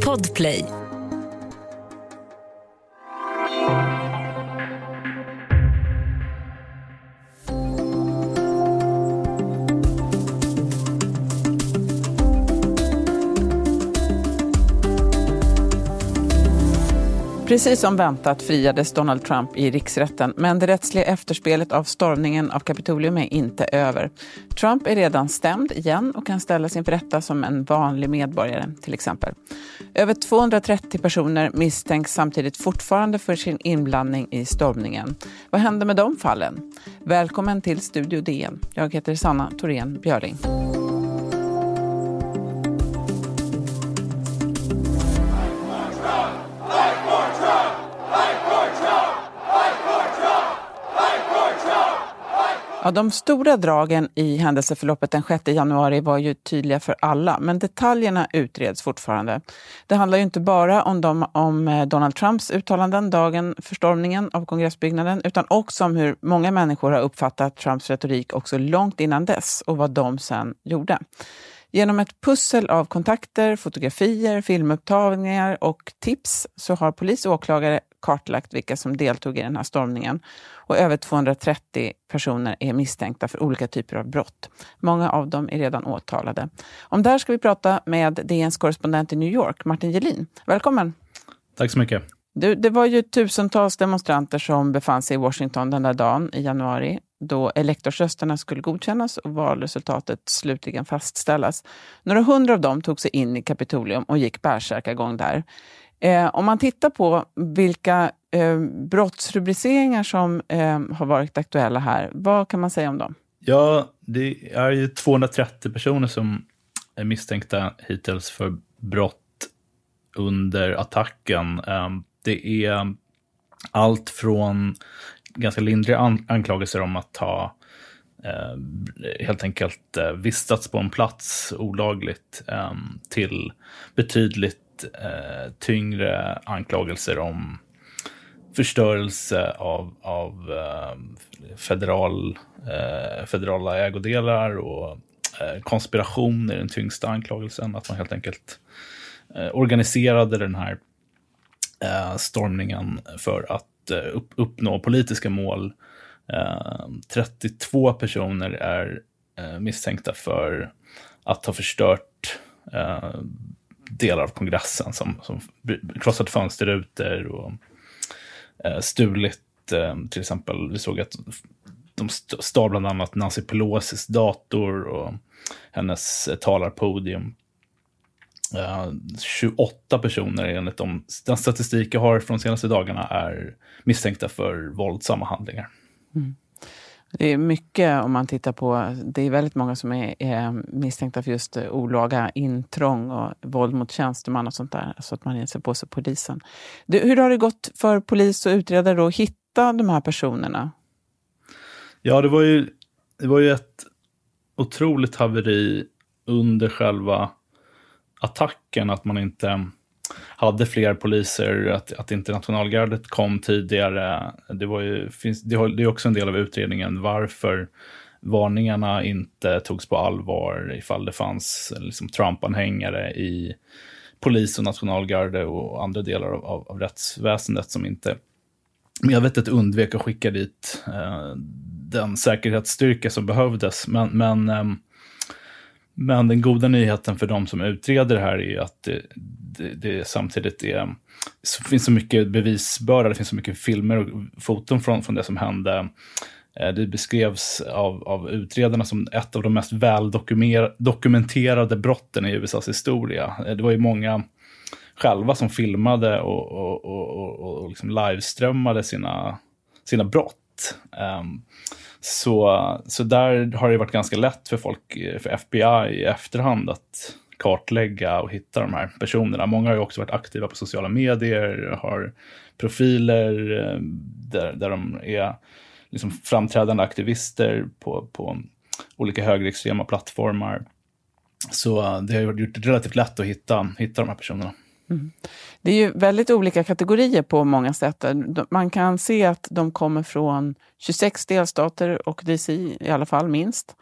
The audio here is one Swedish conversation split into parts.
Podplay. Precis som väntat friades Donald Trump i riksrätten, men det rättsliga efterspelet av stormningen av Kapitolium är inte över. Trump är redan stämd igen och kan ställas inför rätta som en vanlig medborgare, till exempel. Över 230 personer misstänks samtidigt fortfarande för sin inblandning i stormningen. Vad händer med de fallen? Välkommen till Studio DN. Jag heter Sanna Thorén Björling. Ja, de stora dragen i händelseförloppet den 6 januari var ju tydliga för alla, men detaljerna utreds fortfarande. Det handlar ju inte bara om, de, om eh, Donald Trumps uttalanden dagen för stormningen av kongressbyggnaden, utan också om hur många människor har uppfattat Trumps retorik också långt innan dess och vad de sen gjorde. Genom ett pussel av kontakter, fotografier, filmupptagningar och tips så har polis och åklagare kartlagt vilka som deltog i den här stormningen. Och över 230 personer är misstänkta för olika typer av brott. Många av dem är redan åtalade. Om det här ska vi prata med DNs korrespondent i New York, Martin Gelin. Välkommen! Tack så mycket. Du, det var ju tusentals demonstranter som befann sig i Washington den där dagen i januari då elektorsrösterna skulle godkännas och valresultatet slutligen fastställas. Några hundra av dem tog sig in i Kapitolium och gick bärsärkagång där. Eh, om man tittar på vilka eh, brottsrubriceringar som eh, har varit aktuella här, vad kan man säga om dem? Ja, det är ju 230 personer som är misstänkta hittills för brott under attacken. Eh, det är allt från ganska lindriga anklagelser om att ha eh, helt enkelt eh, vistats på en plats olagligt eh, till betydligt eh, tyngre anklagelser om förstörelse av, av eh, federal, eh, federala ägodelar och eh, konspiration är den tyngsta anklagelsen. Att man helt enkelt eh, organiserade den här eh, stormningen för att eh, upp, uppnå politiska mål. Eh, 32 personer är eh, misstänkta för att ha förstört eh, delar av kongressen som, som krossat fönsterrutor och eh, stulit eh, till exempel. Vi såg att de stal bland annat Nancy Pelosis dator och hennes eh, talarpodium. Eh, 28 personer enligt de, den statistik jag har från de senaste dagarna är misstänkta för våldsamma handlingar. Mm. Det är mycket om man tittar på, det är väldigt många som är, är misstänkta för just eh, olaga intrång och våld mot tjänsteman och sånt där, så att man inser sig på sig polisen. Det, hur har det gått för polis och utredare att hitta de här personerna? Ja, det var ju, det var ju ett otroligt haveri under själva attacken, att man inte hade fler poliser, att, att inte nationalgardet kom tidigare. Det, var ju, finns, det, det är också en del av utredningen varför varningarna inte togs på allvar ifall det fanns liksom, Trump-anhängare i polis och nationalgarde och andra delar av, av, av rättsväsendet som inte medvetet undvek att skicka dit eh, den säkerhetsstyrka som behövdes. Men, men, eh, men den goda nyheten för de som utreder det här är ju att det, det, det samtidigt är, så finns så mycket bevisbörda, det finns så mycket filmer och foton från, från det som hände. Eh, det beskrevs av, av utredarna som ett av de mest väldokumenterade brotten i USAs historia. Eh, det var ju många själva som filmade och, och, och, och, och liksom liveströmmade sina, sina brott. Um, så, så där har det varit ganska lätt för folk, för FBI i efterhand att kartlägga och hitta de här personerna. Många har ju också varit aktiva på sociala medier, har profiler eh, där, där de är liksom framträdande aktivister på, på olika högerextrema plattformar. Så eh, det har gjort det relativt lätt att hitta, hitta de här personerna. Mm. Det är ju väldigt olika kategorier på många sätt. Man kan se att de kommer från 26 delstater och DC i alla fall minst.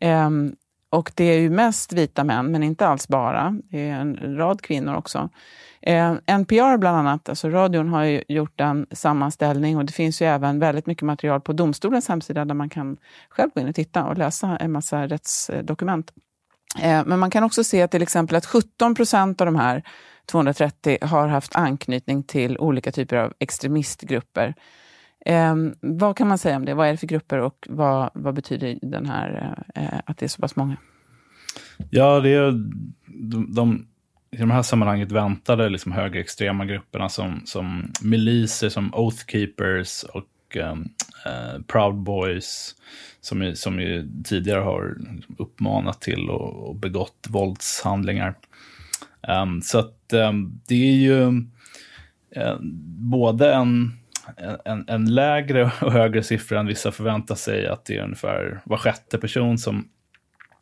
Ehm, och det är ju mest vita män, men inte alls bara. Det är en rad kvinnor också. Eh, NPR bland annat, alltså radion, har ju gjort en sammanställning och det finns ju även väldigt mycket material på domstolens hemsida där man kan själv gå in och titta och läsa en massa rättsdokument. Eh, men man kan också se till exempel att 17 procent av de här 230 har haft anknytning till olika typer av extremistgrupper. Eh, vad kan man säga om det? Vad är det för grupper och vad, vad betyder den här, eh, att det är så pass många? Ja, det är de, de i de här sammanhanget väntade liksom högerextrema grupperna som, som miliser, som Oath Keepers och ehm, eh, Proud Boys, som, ju, som ju tidigare har liksom uppmanat till och, och begått våldshandlingar. Um, så att um, det är ju um, både en, en, en lägre och högre siffra än vissa förväntar sig, att det är ungefär var sjätte person som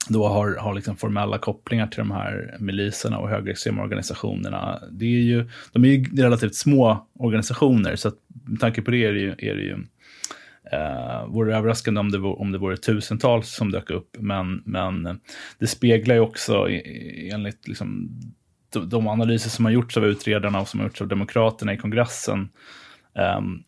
då har, har liksom formella kopplingar till de här miliserna och högerextrema organisationerna. Det är ju, de är ju relativt små organisationer, så att med tanke på det är det ju, är det ju eh, vore överraskande om det, vore, om det vore tusentals som dök upp. Men, men det speglar ju också enligt liksom, de, de analyser som har gjorts av utredarna och som har gjorts av demokraterna i kongressen, um,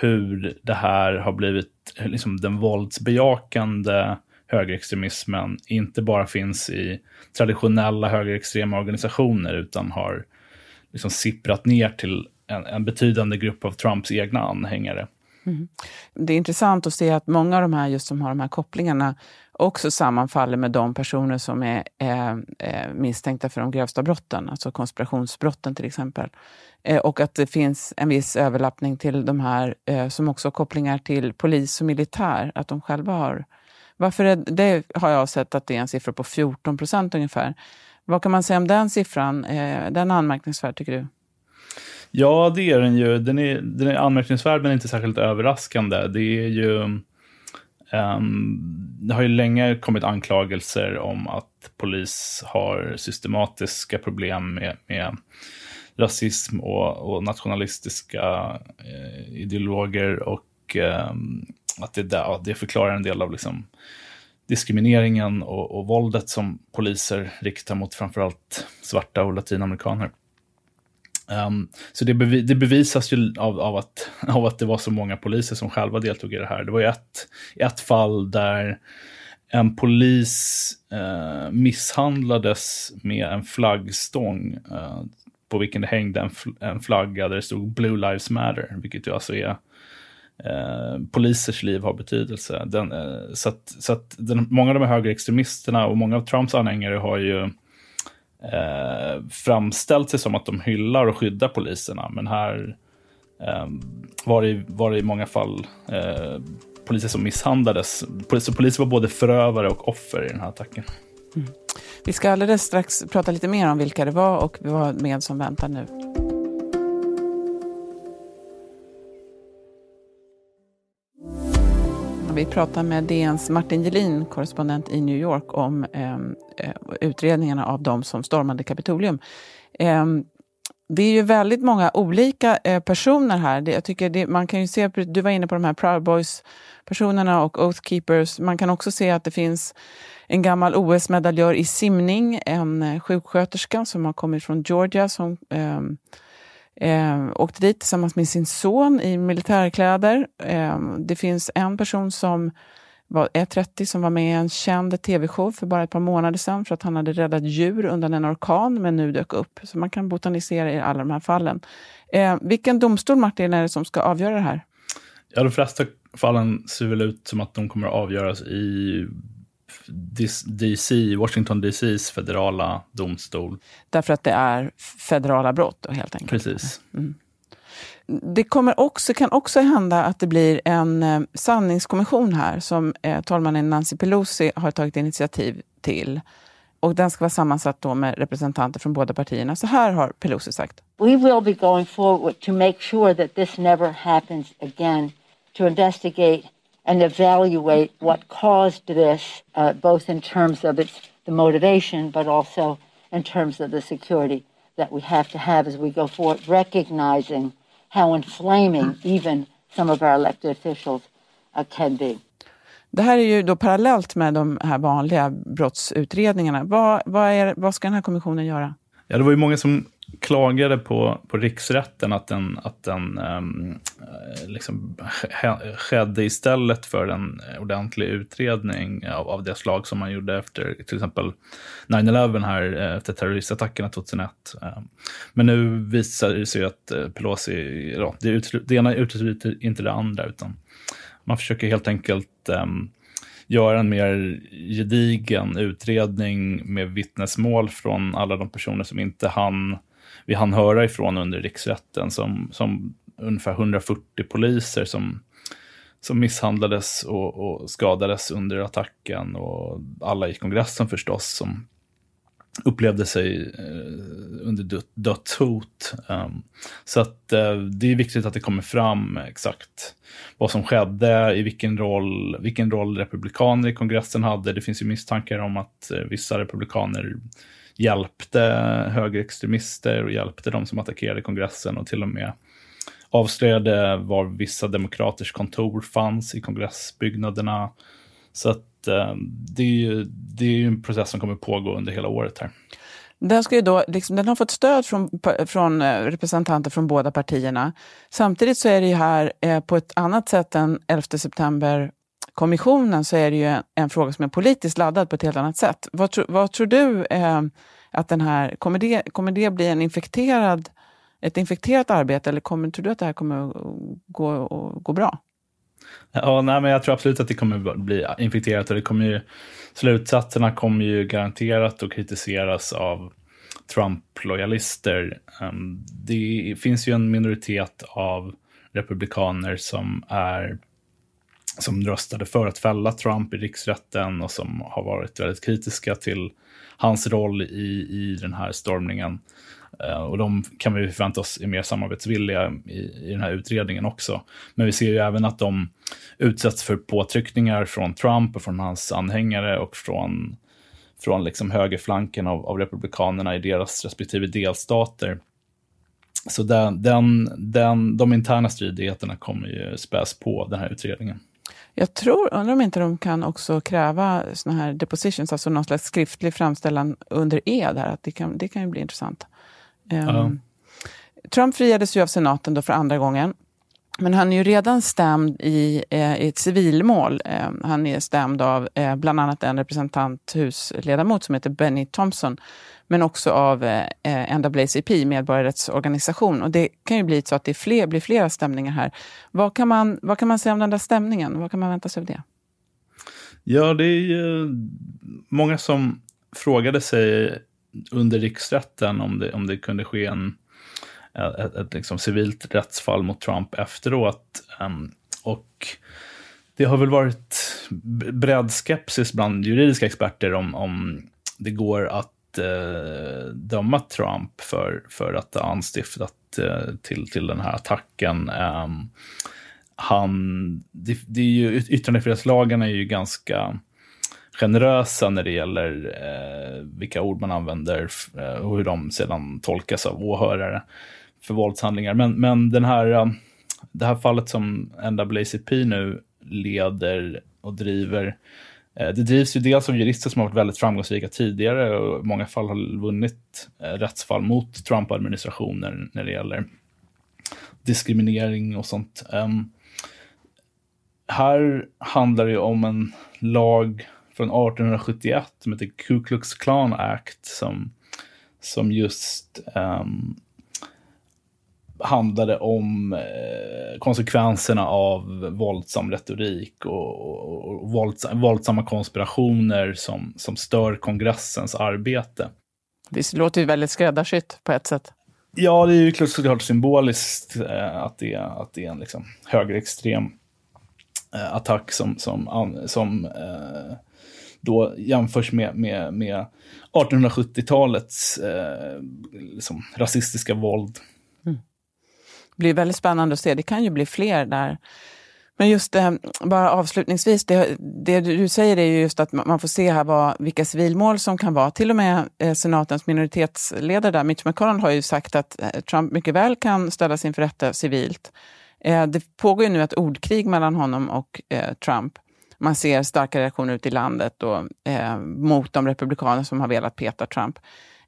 hur det här har blivit liksom, den våldsbejakande högerextremismen inte bara finns i traditionella högerextrema organisationer utan har liksom sipprat ner till en, en betydande grupp av Trumps egna anhängare. Mm. Det är intressant att se att många av de här just som har de här kopplingarna också sammanfaller med de personer som är eh, eh misstänkta för de grövsta brotten, alltså konspirationsbrotten till exempel. Eh, och att det finns en viss överlappning till de här eh, som också har kopplingar till polis och militär, att de själva har varför är, det har jag sett att det är en siffra på 14 procent ungefär. Vad kan man säga om den siffran? Den är anmärkningsvärd tycker du? Ja, det är den ju. Den är, den är anmärkningsvärd men inte särskilt överraskande. Det är ju... Um, det har ju länge kommit anklagelser om att polis har systematiska problem med, med rasism och, och nationalistiska eh, ideologer och um, att det, ja, det förklarar en del av liksom, diskrimineringen och, och våldet som poliser riktar mot framförallt svarta och latinamerikaner. Um, så det, bevi det, bevisas ju av, av, att, av att det var så många poliser som själva deltog i det här. Det var ju ett, ett fall där en polis uh, misshandlades med en flaggstång uh, på vilken det hängde en, fl en flagga där det stod Blue Lives Matter, vilket ju alltså är Eh, polisers liv har betydelse. Den, eh, så att, så att den, många av de här högerextremisterna och många av Trumps anhängare har ju eh, framställt sig som att de hyllar och skyddar poliserna. Men här eh, var, det, var det i många fall eh, poliser som misshandlades. Så poliser var både förövare och offer i den här attacken. Mm. Vi ska alldeles strax prata lite mer om vilka det var och vad med som väntar nu. Vi pratar med DNs Martin Gelin, korrespondent i New York, om ehm, eh, utredningarna av de som stormade Kapitolium. Eh, det är ju väldigt många olika eh, personer här. Det, jag tycker det, man kan ju se, du var inne på de här Proud Boys-personerna och Oath Keepers. Man kan också se att det finns en gammal OS-medaljör i simning, en eh, sjuksköterska som har kommit från Georgia som eh, Eh, åkte dit tillsammans med sin son i militärkläder. Eh, det finns en person som var, e är 30 som var med i en känd tv-show för bara ett par månader sedan för att han hade räddat djur undan en orkan men nu dök upp. Så man kan botanisera i alla de här fallen. Eh, vilken domstol, Martin, är det som ska avgöra det här? Ja, de flesta fallen ser väl ut som att de kommer att avgöras i DC, Washington DCs federala domstol. Därför att det är federala brott helt enkelt? Precis. Mm. Det kommer också, kan också hända att det blir en eh, sanningskommission här som eh, talmannen Nancy Pelosi har tagit initiativ till. Och den ska vara sammansatt då med representanter från båda partierna. Så här har Pelosi sagt. We will be going forward to make sure that this never happens again. To investigate and evaluate what caused this, uh, both in terms of its the motivation, but also in terms of the security that we have to have as we go forward, recognizing how inflaming even some of our elected officials uh, can be. Det här är ju då parallellt med de här vanliga brottsutredningarna. Vad, vad, är, vad ska den här kommissionen göra? Ja, det var ju många som klagade på, på riksrätten att den, att den um, liksom skedde istället för en ordentlig utredning av, av det slag som man gjorde efter till exempel 9-11 här eh, efter terroristattackerna 2001. Um, ehm, men nu visar det sig att eh, Pelosi, ja, det, det ena utesluter inte det andra utan man försöker helt enkelt um, göra en mer gedigen utredning med vittnesmål från alla de personer som inte hann vi hann höra ifrån under riksrätten som, som ungefär 140 poliser som, som misshandlades och, och skadades under attacken och alla i kongressen förstås som upplevde sig eh, under dödshot. Um, så att eh, det är viktigt att det kommer fram exakt vad som skedde, i vilken roll, vilken roll republikaner i kongressen hade. Det finns ju misstankar om att eh, vissa republikaner hjälpte högerextremister och hjälpte de som attackerade kongressen och till och med avslöjade var vissa demokraters kontor fanns i kongressbyggnaderna. Så att eh, det, är ju, det är ju en process som kommer pågå under hela året här. Den, ska då, liksom, den har fått stöd från, från eh, representanter från båda partierna. Samtidigt så är det ju här eh, på ett annat sätt än 11 september kommissionen så är det ju en, en, fråga som är politiskt laddad på ett helt annat sätt. Vad, tro, vad tror du eh, att den här, kommer det, kommer det bli en infekterad, ett infekterat arbete eller kommer, tror du att det här kommer gå, gå bra? Ja, nej, men jag tror absolut att det kommer bli infekterat och det kommer ju, slutsatserna kommer ju garanterat att kritiseras av Trump-lojalister. Um, det finns ju en minoritet av republikaner som är som röstade för att fälla Trump i riksrätten och som har varit väldigt kritiska till hans roll i, i den här stormningen. Eh, och de kan vi förvänta oss är mer samarbetsvilliga i, i den här utredningen också. Men vi ser ju även att de utsätts för påtryckningar från Trump och från hans anhängare och från, från liksom högerflanken av, av republikanerna i deras respektive delstater. Så den, den, den, de interna stridigheterna kommer ju späs på den här utredningen. Jag tror, undrar om inte de kan också kräva såna här depositions, alltså någon slags skriftlig framställan under ed här, att det kan, det kan ju bli intressant. Um, Trump friades ju av senaten då för andra gången. Men han är ju redan stämd i, eh, i ett civilmål. Eh, han är stämd av eh, bland annat en representanthusledamot som heter Benny Thompson men också av eh, NAACP, medborgarrättsorganisation. Och det kan ju bli så att det fler, blir flera stämningar här. Vad kan, man, vad kan man säga om den där stämningen? Vad kan man vänta sig av det? Ja, det är ju många som frågade sig under riksrätten om det, om det kunde ske en, ett, ett, ett liksom civilt rättsfall mot Trump efteråt. Um, och det har väl varit bred skepsis bland juridiska experter om, om det går att eh, döma Trump för, för att ha anstiftat eh, till, till den här attacken. Eh, han, det, det är ju, yttrandefrihetslagen är ju ganska generösa när det gäller eh, vilka ord man använder eh, och hur de sedan tolkas av åhörare för våldshandlingar. Men, men den här, eh, det här fallet som NAACP nu leder och driver Eh, Eh, det drivs ju dels av jurister som har varit väldigt framgångsrika tidigare och i många fall har vunnit eh, rättsfall mot Trump-administrationen när det gäller diskriminering och sånt. Ehm, här handlar det om en lag från 1871 som heter Ku Klux Klan Act som, som just um, handlade om eh, konsekvenserna av våldsam retorik och, och vålds, våldsamma konspirationer som, som stör kongressens arbete. Det låter ju väldigt skräddarsytt på ett sätt. Ja, det är ju såklart symboliskt eh, att, det, att det är en liksom, högerextrem eh, attack som, som, som då jämförs med, med, med 1870-talets eh, liksom, rasistiska våld blir väldigt spännande att se. Det kan ju bli fler där. Men just det, bara avslutningsvis, det, det, du säger är ju just att man får se här vad, vilka civilmål som kan vara. Till och med eh, senatens minoritetsledare där, Mitch McConnell, har ju sagt att eh, Trump mycket väl kan ställas inför rätta civilt. Det pågår ju nu ett ordkrig mellan honom och Trump. man ser starka reaktioner ute i landet och, mot de republikaner som har velat peta Trump.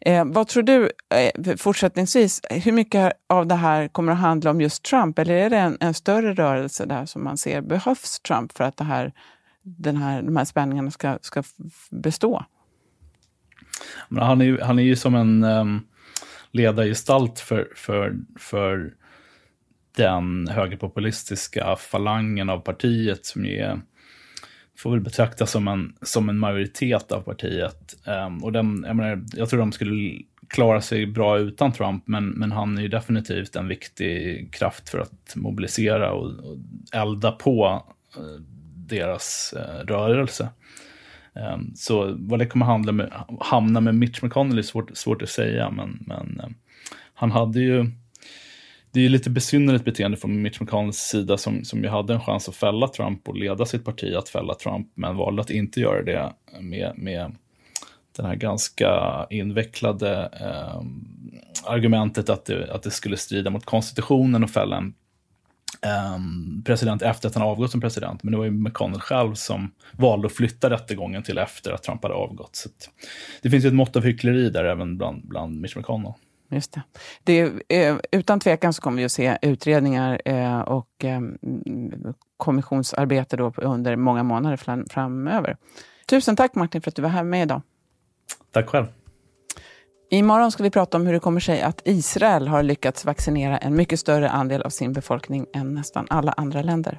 Eh, vad tror du eh, fortsättningsvis, hur mycket av det här kommer att handla om just Trump? Eller är det en, en större rörelse där som man ser behövs Trump för att det här, den här, de här spänningarna ska, ska bestå? Men han, är, han är ju som en um, ledargestalt för, för, för den högerpopulistiska falangen av partiet som är får väl betraktas som en, som en majoritet av partiet. Um, och den, jag, menar, jag tror de skulle klara sig bra utan Trump, men, men han är ju definitivt en viktig kraft för att mobilisera och, och elda på uh, deras uh, rörelse. Um, så vad det kommer handla med, hamna med Mitch McConnell är svårt, svårt att säga, men, men uh, han hade ju det är lite besynnerligt beteende från Mitch McConnells sida som, som ju hade en chans att fälla Trump och leda sitt parti att fälla Trump, men valde att inte göra det med, med den här ganska invecklade eh, argumentet att det, att det skulle strida mot konstitutionen att fälla en eh, president efter att han avgått som president. Men det var ju McConnell själv som valde att flytta rättegången till efter att Trump hade avgått. Så det finns ju ett mått av hyckleri där även bland, bland Mitch McConnell. Just det. det eh, utan tvekan så kommer vi att se utredningar eh, och eh, kommissionsarbete då under många månader fram, framöver. Tusen tack Martin för att du var här med idag. Tack själv. Imorgon ska vi prata om hur det kommer sig att Israel har lyckats vaccinera en mycket större andel av sin befolkning än nästan alla andra länder.